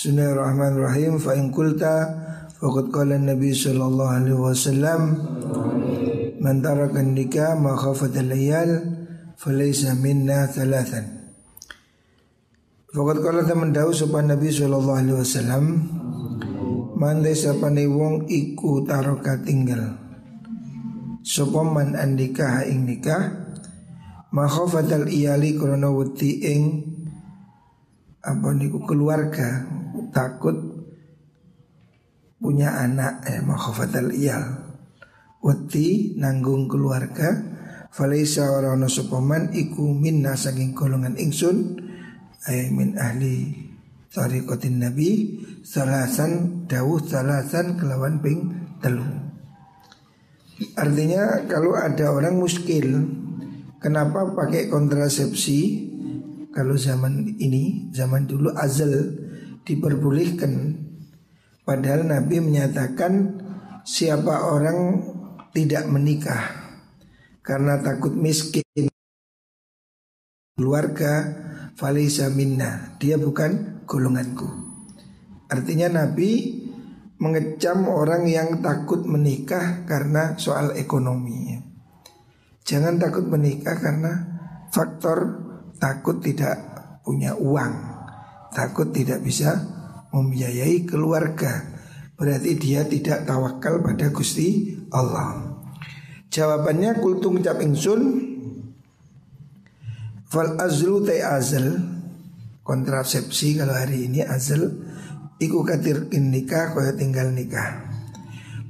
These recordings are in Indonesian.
Bismillahirrahmanirrahim. Fa in qulta faqad qala Nabi sallallahu alaihi wasallam man taraka nikah ma khafat al-layal falaysa minna thalathan. Faqad qala temen dawuh sapa Nabi sallallahu alaihi wasallam man sapane wong iku taroka tinggal. Sapa man andika ing nikah ma khafatal iyali krana wedi ing apa niku keluarga takut punya anak eh makhafatal iyal. Wedi nanggung keluarga falaisa ora ono sopaman iku minna saking golongan ingsun ay min ahli tariqatin nabi salasan dawuh salasan kelawan ping telu. Artinya kalau ada orang muskil kenapa pakai kontrasepsi? Kalau zaman ini, zaman dulu azal diperbolehkan. Padahal Nabi menyatakan siapa orang tidak menikah karena takut miskin. Keluarga falisa minna dia bukan golonganku. Artinya Nabi mengecam orang yang takut menikah karena soal ekonomi. Jangan takut menikah karena faktor takut tidak punya uang, takut tidak bisa membiayai keluarga. Berarti dia tidak tawakal pada Gusti Allah. Jawabannya kultung cap ingsun Fal azlu te azal Kontrasepsi kalau hari ini azal Iku katir nikah kaya tinggal nikah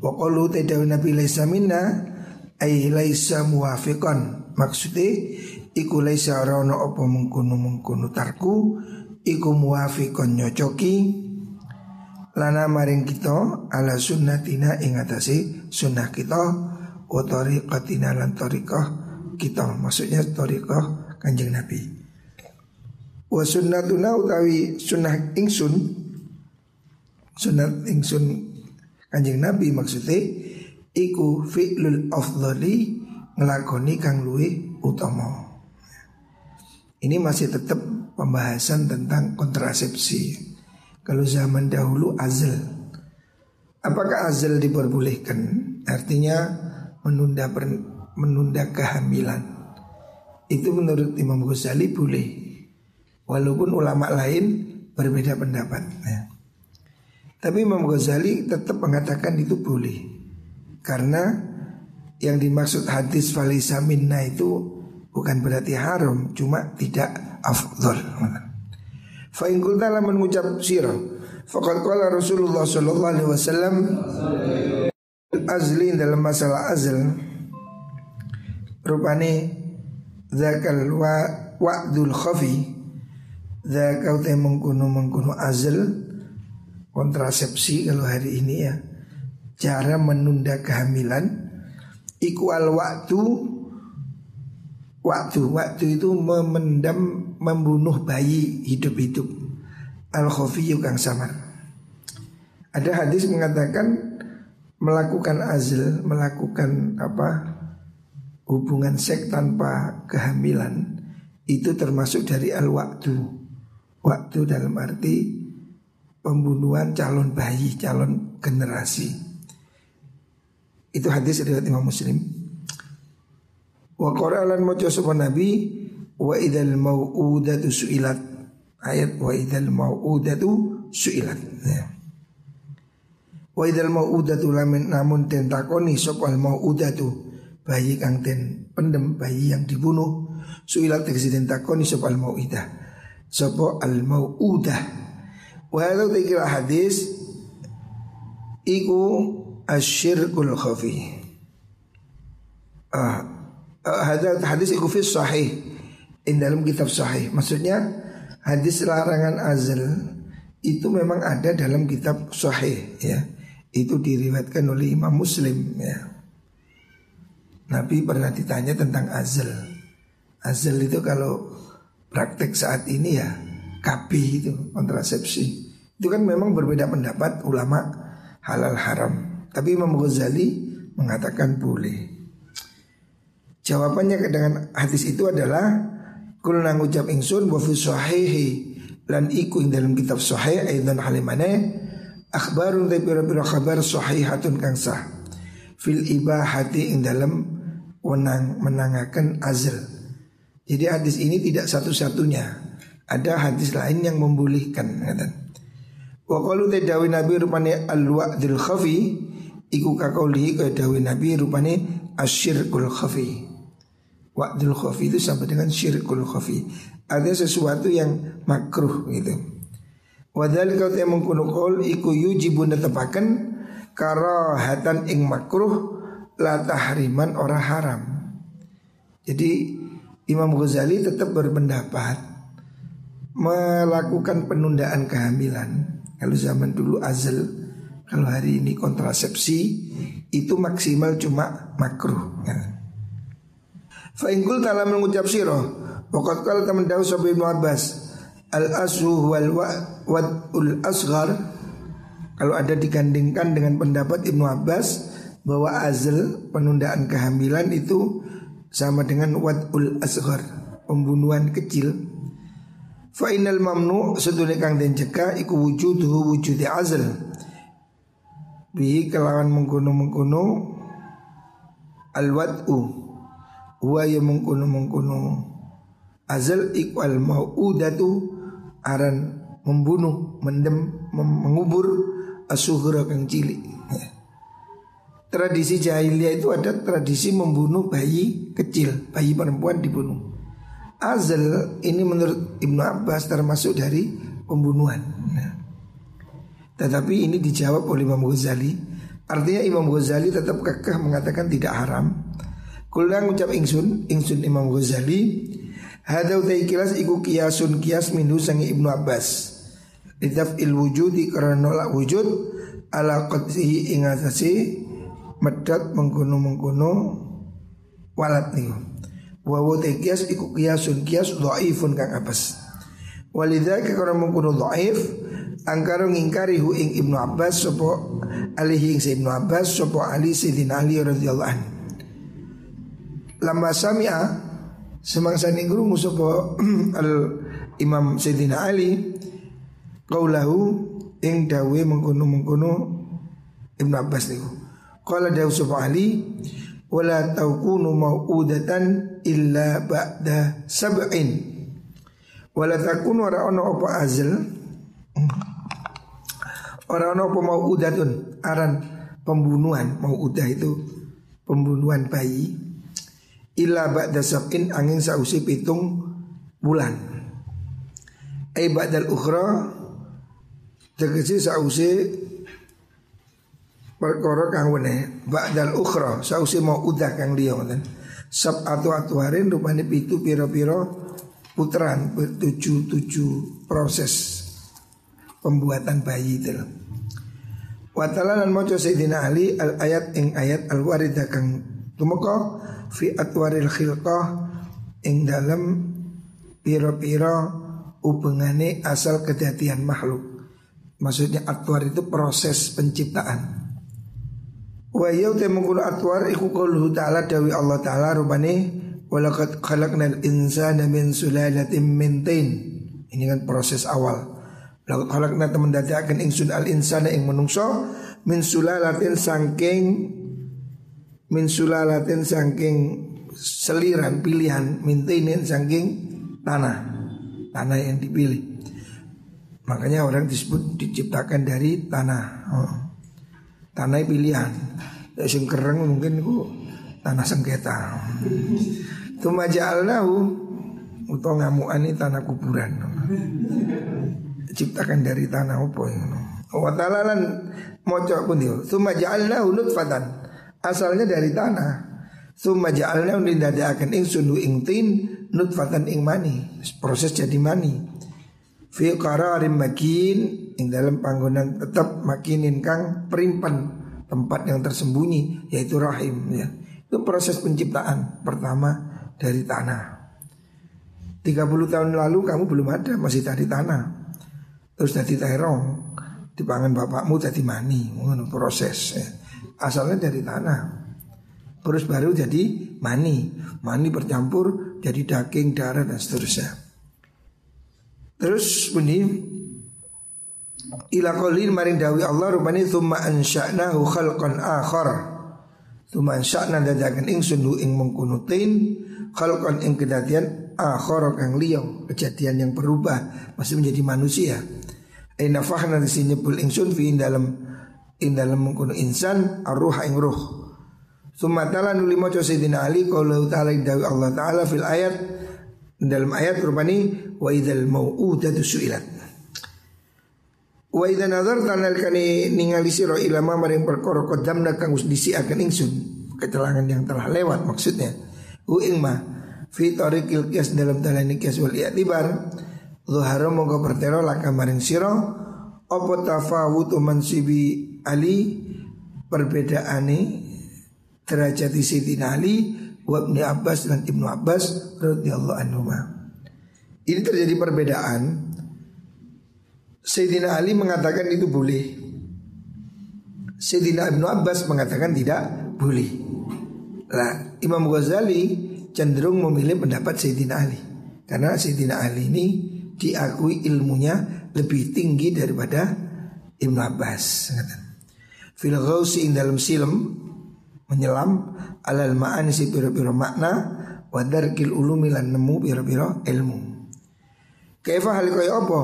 Wakolu te dawi nabi laisa minna Ay laisa muwafiqan Maksudnya iku laisa rono apa mengkunu mengkunu tarku iku muwafiqon nyocoki. Lana maring kita ala sunnatina ing atase sunnah kita wa tariqatina lan tariqah kita. Maksudnya tariqah Kanjeng Nabi. Wa sunnatuna utawi sunnah ingsun sunnah ingsun Kanjeng Nabi maksudnya iku fi'lul afdhali ngelakoni kang luwe utama. Ini masih tetap pembahasan tentang kontrasepsi. Kalau zaman dahulu azal. Apakah azal diperbolehkan? Artinya menunda per, menunda kehamilan. Itu menurut Imam Ghazali boleh. Walaupun ulama lain berbeda pendapat. Ya. Tapi Imam Ghazali tetap mengatakan itu boleh. Karena yang dimaksud hadis falisa minna itu bukan berarti haram, cuma tidak afdol. Fa in qulta lamun ngucap faqad qala Rasulullah sallallahu alaihi wasallam azli dalam masalah azl rupane zakal wa wa'dul khafi zakau te mengkuno mengkuno azl kontrasepsi kalau hari ini ya cara menunda kehamilan iku al waktu waktu waktu itu memendam membunuh bayi hidup-hidup. Al khafiyyu kang samar ada hadis mengatakan melakukan azl melakukan apa hubungan seks tanpa kehamilan itu termasuk dari al waktu waktu dalam arti pembunuhan calon bayi calon generasi. Itu hadis dari Imam Muslim Wa qaralan maca sapa Nabi wa idzal mau'udatu su'ilat. Ayat wa idzal mau'udatu su'ilat. Ya. Wa idzal mau'udatu lamin namun den takoni sapa al mau'udatu bayi kang den pendem bayi yang dibunuh su'ilat tegese den takoni sapa al mau'idah. Sapa al mau'udah. Wa hadza dikira hadis iku asyirkul khafi. Ah, uh, hadis itu fi sahih in dalam kitab sahih. Maksudnya hadis larangan azal itu memang ada dalam kitab sahih ya. Itu diriwayatkan oleh Imam Muslim ya. Nabi pernah ditanya tentang azal. Azal itu kalau praktek saat ini ya kapi itu kontrasepsi. Itu kan memang berbeda pendapat ulama halal haram. Tapi Imam Ghazali mengatakan boleh. Jawabannya dengan hadis itu adalah kulna ngucap ingsun wa fi sahihi lan iku ing dalam kitab sahih aidan halimane akhbarun ta pira-pira kabar sahihatun kang sah fil ibahati ing dalam wenang menangakan azl. Jadi hadis ini tidak satu-satunya. Ada hadis lain yang membolehkan Wa qalu dawi Nabi rupane al-wa'dil khafi iku kakauli kaya dawi Nabi rupane asyirkul khafi. Wa'dil khafi itu sampai dengan syirkul khafi. Ada sesuatu yang makruh gitu. Wadhal kau te mengkuno kol iku yujibu netepaken karahatan ing makruh la tahriman ora haram. Jadi Imam Ghazali tetap berpendapat melakukan penundaan kehamilan. Kalau zaman dulu azal, kalau hari ini kontrasepsi itu maksimal cuma makruh. Ya. Fa'ingkul telah mengucap siro Pokok kalau teman dahu sabi Abbas al ashu wal wadul asghar. Kalau ada digandingkan dengan pendapat Ibnu Abbas bahwa azl penundaan kehamilan itu sama dengan wadul asghar pembunuhan kecil. Fa inal mamnu sedune kang den cekak iku wujuduhu wujudi azl. Bi kelawan mengkono-mengkono al wad'u huwa ya mengkono-mengkono azal ikwal mau'udatu aran membunuh, mendem, mengubur asuhra kang cilik. Tradisi jahiliyah itu ada tradisi membunuh bayi kecil, bayi perempuan dibunuh. Azal ini menurut Ibnu Abbas termasuk dari pembunuhan. Nah. Tetapi ini dijawab oleh Imam Ghazali. Artinya Imam Ghazali tetap kekeh mengatakan tidak haram. Kulang ucap ingsun, ingsun Imam Ghazali Hada utai kilas iku kiasun kias minhu sangi Ibnu Abbas. Lidaf il wujudi karena nolak wujud Ala qadsihi ingatasi Medat mengkuno-mengkuno Walat niku. Wawu kias iku kiasun kias Do'ifun kang Abbas Walidha karena mengkuno do'if Angkaro ngingkari hu ing Ibnu Abbas Sopo alihi ing Ibnu Abbas Sopo ali Sayyidina Ali radhiyallahu anhu Lama sami'a Semangsa guru sapa al Imam Sayyidina Ali qaulahu ing dawe mengkono-mengkono Ibnu Abbas niku. Qala dawu sapa Ali wala taukunu mau'udatan illa ba'da sab'in. Wala takunu ora ono apa azl Ora ono apa mau'udatun aran pembunuhan mau'udah itu pembunuhan bayi illa ba'da sab'in angin sausi pitung bulan. Ai ba'dal ukhra tegesi sausi perkara kang wene ba'dal ukhra sausi mau udah kang liya. Sab atu atu harin rupane pitu piro-piro putaran bertujuh tujuh proses pembuatan bayi itu. Watala lan maca Sayyidina Ali al ayat ing ayat al waridah kang tumeka fi atwaril khilqah ing dalam piro-piro hubungane asal kedatian makhluk. Maksudnya atwar itu proses penciptaan. Wa yau te mengkuno atwar iku qauluhu ta'ala dawi Allah ta'ala rupane walaqad khalaqnal insana min sulalatin min tin. Ini kan proses awal. Laqad khalaqna temen dadakan ingsun al insana ing menungso min sulalatin sangking min sulalatin saking seliran pilihan mintinin saking tanah tanah yang dipilih. Makanya orang disebut diciptakan dari tanah. Oh. tanah pilihan. Sing kereng mungkin ku tanah sengketa. Tuma ja'alnahu Utau ngamuan ini tanah kuburan. Ciptakan dari tanah apa ya Wa ta'ala Mocok pun dia. Tuma ja'alnahu nutfatan asalnya dari tanah. Summa ja'alna akan ingsun ing tin nutfatan ing mani. Proses jadi mani. Fi qararin makin ing dalam panggonan tetap makinin kang perimpan tempat yang tersembunyi yaitu rahim ya. Itu proses penciptaan pertama dari tanah. 30 tahun lalu kamu belum ada masih dari tanah. Terus dari terong dipangan bapakmu jadi mani, proses ya asalnya dari tanah. Terus baru jadi mani. Mani bercampur jadi daging, darah dan seterusnya. Terus bunyi ila qaulin maring dawi Allah rupane tsumma ansha'nahu khalqan akhar. Tsumma ansha'na dadakan ingsun hu ing mengkunutin khalqan ing kedadian akhar kang liya, kejadian yang berubah masih menjadi manusia. Aina fahna di sini pul ingsun fi dalam in dalam mengkunu insan arruh ing ruh. Tsumma ta'ala nuli maca Sayyidina Ali qaulu ta'ala dawi Allah ta'ala fil ayat dalam ayat rupani wa idzal mau'udatu su'ilat. Wa idza nazarta kani ningali sira ilama maring perkara qadamna kang wis disiaken ingsun keterangan yang telah lewat maksudnya u ing ma fi tariqil qiyas dalam dalane qiyas wal i'tibar zuhara monggo pertero laka maring sira apa tafawutu mansibi ali perbedaane derajat Sayyidina Ali wa Ibnu Abbas dan Ibnu Abbas radhiyallahu anhu. Ini terjadi perbedaan. Sayyidina Ali mengatakan itu boleh. Sayyidina Ibnu Abbas mengatakan tidak boleh. Nah Imam Ghazali cenderung memilih pendapat Sayyidina Ali. Karena Sayyidina Ali ini diakui ilmunya lebih tinggi daripada Ibnu Abbas Fil ghausi dalam silem menyelam alal ma'ani si pira-pira makna wadarkil ulumi lan nemu pira-pira ilmu. Kaifa hal kaya apa?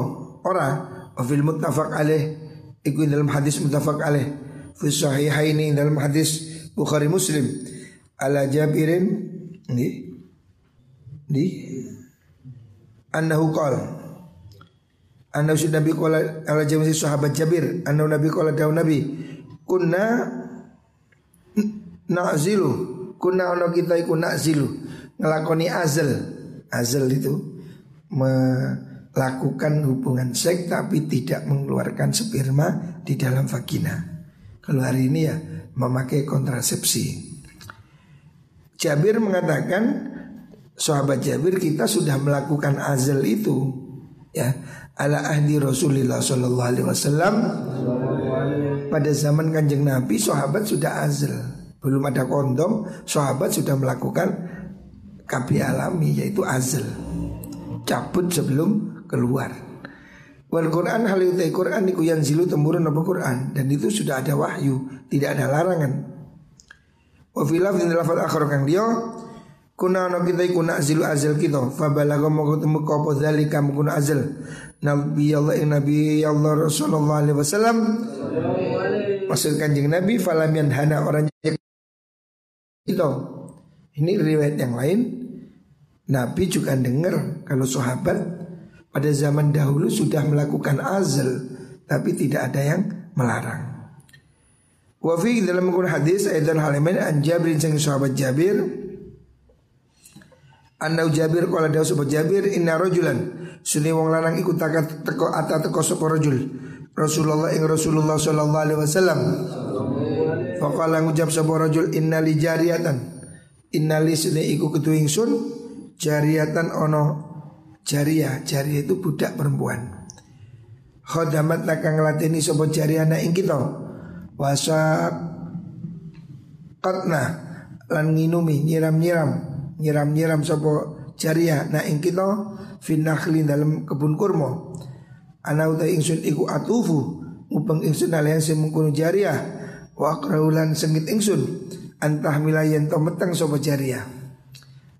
Ora Wafil muttafaq alaih Iku dalam hadis muttafaq alaih Fi sahihaini dalam hadis Bukhari Muslim Ala Jabirin Ini Ini Annahu qal Annahu Nabi qala Ala Jabir sahabat Jabir Annahu Nabi qala daun Nabi Kunna Na'zilu Kunna ono kita iku na'zilu Ngelakoni azal Azal itu Me lakukan hubungan seks tapi tidak mengeluarkan sperma di dalam vagina. Kalau hari ini ya memakai kontrasepsi. Jabir mengatakan sahabat Jabir kita sudah melakukan azal itu ya ala ahdi Rasulullah Shallallahu Alaihi Wasallam pada zaman kanjeng Nabi sahabat sudah azal belum ada kondom sahabat sudah melakukan KB alami yaitu azal cabut sebelum keluar. Wal Quran hal itu Quran niku yang zilu temurun apa Quran? Dan itu sudah ada wahyu, tidak ada larangan. Wa filaf din lafal akhir kang dia kuna kita iku zilu azal kita. Fa balagha moko temu apa zalika mukuna azal nabi Allah nabi Allah Rasulullah alaihi wasallam maksud kanjeng nabi falam hana orang itu ini riwayat yang lain. Nabi juga dengar kalau sahabat pada zaman dahulu sudah melakukan azal tapi tidak ada yang melarang. Wa fi dalam Al-Qur'an hadis aidan halaman an Jabir sang sahabat Jabir. Anna Jabir qala dawu sahabat Jabir inna rajulan. Sunni wong lanang ikut takat teko ata teko sapa rajul Rasulullah ing Rasulullah sallallahu alaihi wasallam Faqala ngucap sapa rajul inna li jariyatan inna li sunni iku ketu ingsun jariyatan ono Jariah, jariah itu budak perempuan. Khodamat naka ngelatini sopo jariah na ing kita. Wasa katna lan nginumi nyiram-nyiram nyiram-nyiram sopo jariah na ing kita finnakhli dalam kebun kurma. Ana uta ingsun iku atufu upeng ingsun alayan semungkunu jariah wa akraulan sengit ingsun antah milayan to meteng sopo jariah.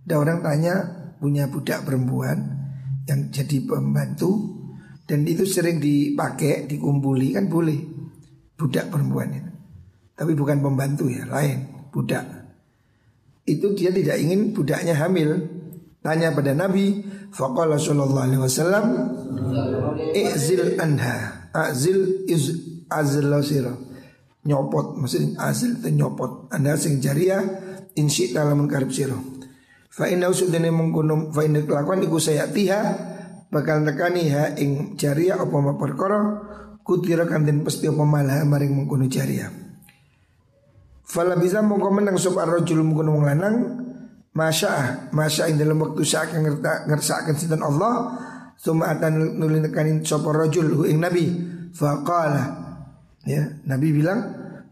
Ada orang tanya punya budak perempuan yang jadi pembantu dan itu sering dipakai dikumpuli kan boleh budak perempuan itu tapi bukan pembantu ya lain budak. Itu dia tidak ingin budaknya hamil tanya pada Nabi faqala sallallahu alaihi wasallam izil anha. Azil iz azil sira nyopot maksudnya azil itu nyopot. Anda sing jariah insi dalam karib sira. Fa inna usudene mengkono fa inna kelakuan iku saya tiha bakal nekani ha ing jaria apa ma perkara kutira kanten pasti apa malah maring mengkono jaria. Fala bisa mongko menang sop ar-rajul mengkono lanang masya masya ing dalam waktu sak ngerta ngersakaken sinten Allah summa atan nuli nekani sop rajul hu ing nabi. Faqala. Ya nabi bilang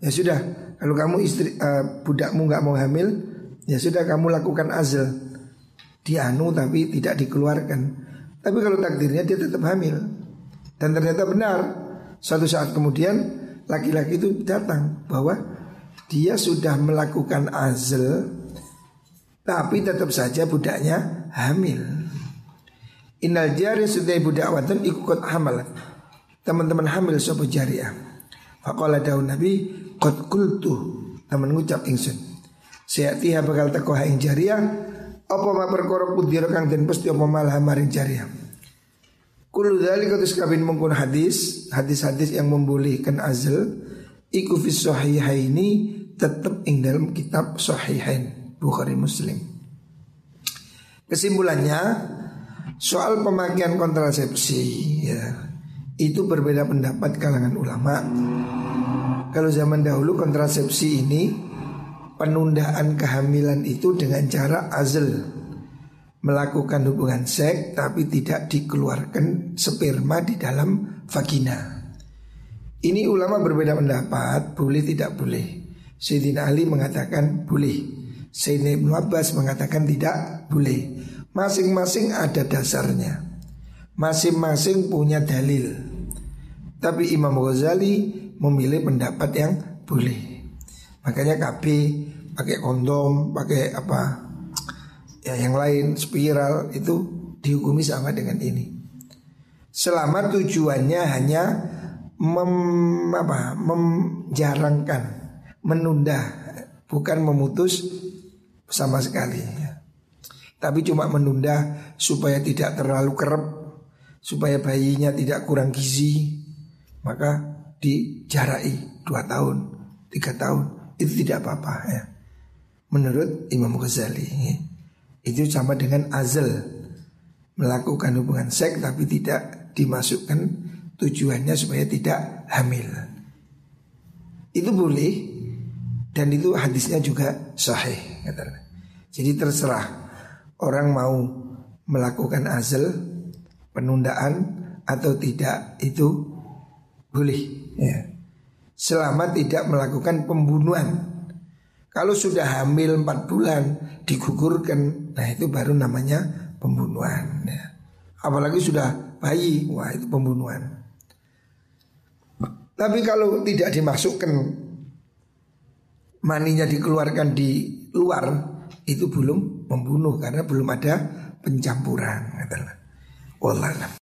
ya sudah kalau kamu istri uh, budakmu nggak mau hamil Ya sudah kamu lakukan azal. Dianu tapi tidak dikeluarkan. Tapi kalau takdirnya dia tetap hamil. Dan ternyata benar. Suatu saat kemudian laki-laki itu datang bahwa dia sudah melakukan azl tapi tetap saja budaknya hamil. Innal jari sudah budak wadon ikut hamalat. Teman-teman hamil sopo jariah. Fakola daun Nabi kot kultu. Teman ngucap ingsun. Seatiha bakal teko ing jariah. Apa ma perkara kudira kang den pasti apa malah maring jariah. Kullu dzalika katus kabin mungkun hadis, hadis-hadis yang membolehkan azal iku fi sahihaini tetap ing dalam kitab sahihain Bukhari Muslim. Kesimpulannya Soal pemakaian kontrasepsi ya itu berbeda pendapat kalangan ulama. Kalau zaman dahulu kontrasepsi ini penundaan kehamilan itu dengan cara azl melakukan hubungan seks tapi tidak dikeluarkan sperma di dalam vagina. Ini ulama berbeda pendapat, boleh tidak boleh. Sayyidina Ali mengatakan boleh. Sayyidina Ibn Abbas mengatakan tidak boleh. Masing-masing ada dasarnya Masing-masing punya dalil Tapi Imam Ghazali memilih pendapat yang boleh Makanya KB pakai kondom, pakai apa ya yang lain spiral itu dihukumi sama dengan ini. Selama tujuannya hanya mem, apa, menjarangkan, menunda, bukan memutus sama sekali. Tapi cuma menunda supaya tidak terlalu kerap Supaya bayinya tidak kurang gizi Maka dijarai dua tahun, tiga tahun Itu tidak apa-apa ya Menurut Imam Ghazali ya. Itu sama dengan azal Melakukan hubungan seks tapi tidak dimasukkan tujuannya supaya tidak hamil Itu boleh Dan itu hadisnya juga sahih Jadi terserah orang mau melakukan azal penundaan atau tidak itu boleh ya. Selama tidak melakukan pembunuhan. Kalau sudah hamil 4 bulan digugurkan, nah itu baru namanya pembunuhan ya. Apalagi sudah bayi, wah itu pembunuhan. Tapi kalau tidak dimasukkan maninya dikeluarkan di luar itu belum membunuh karena belum ada pencampuran. Wallah.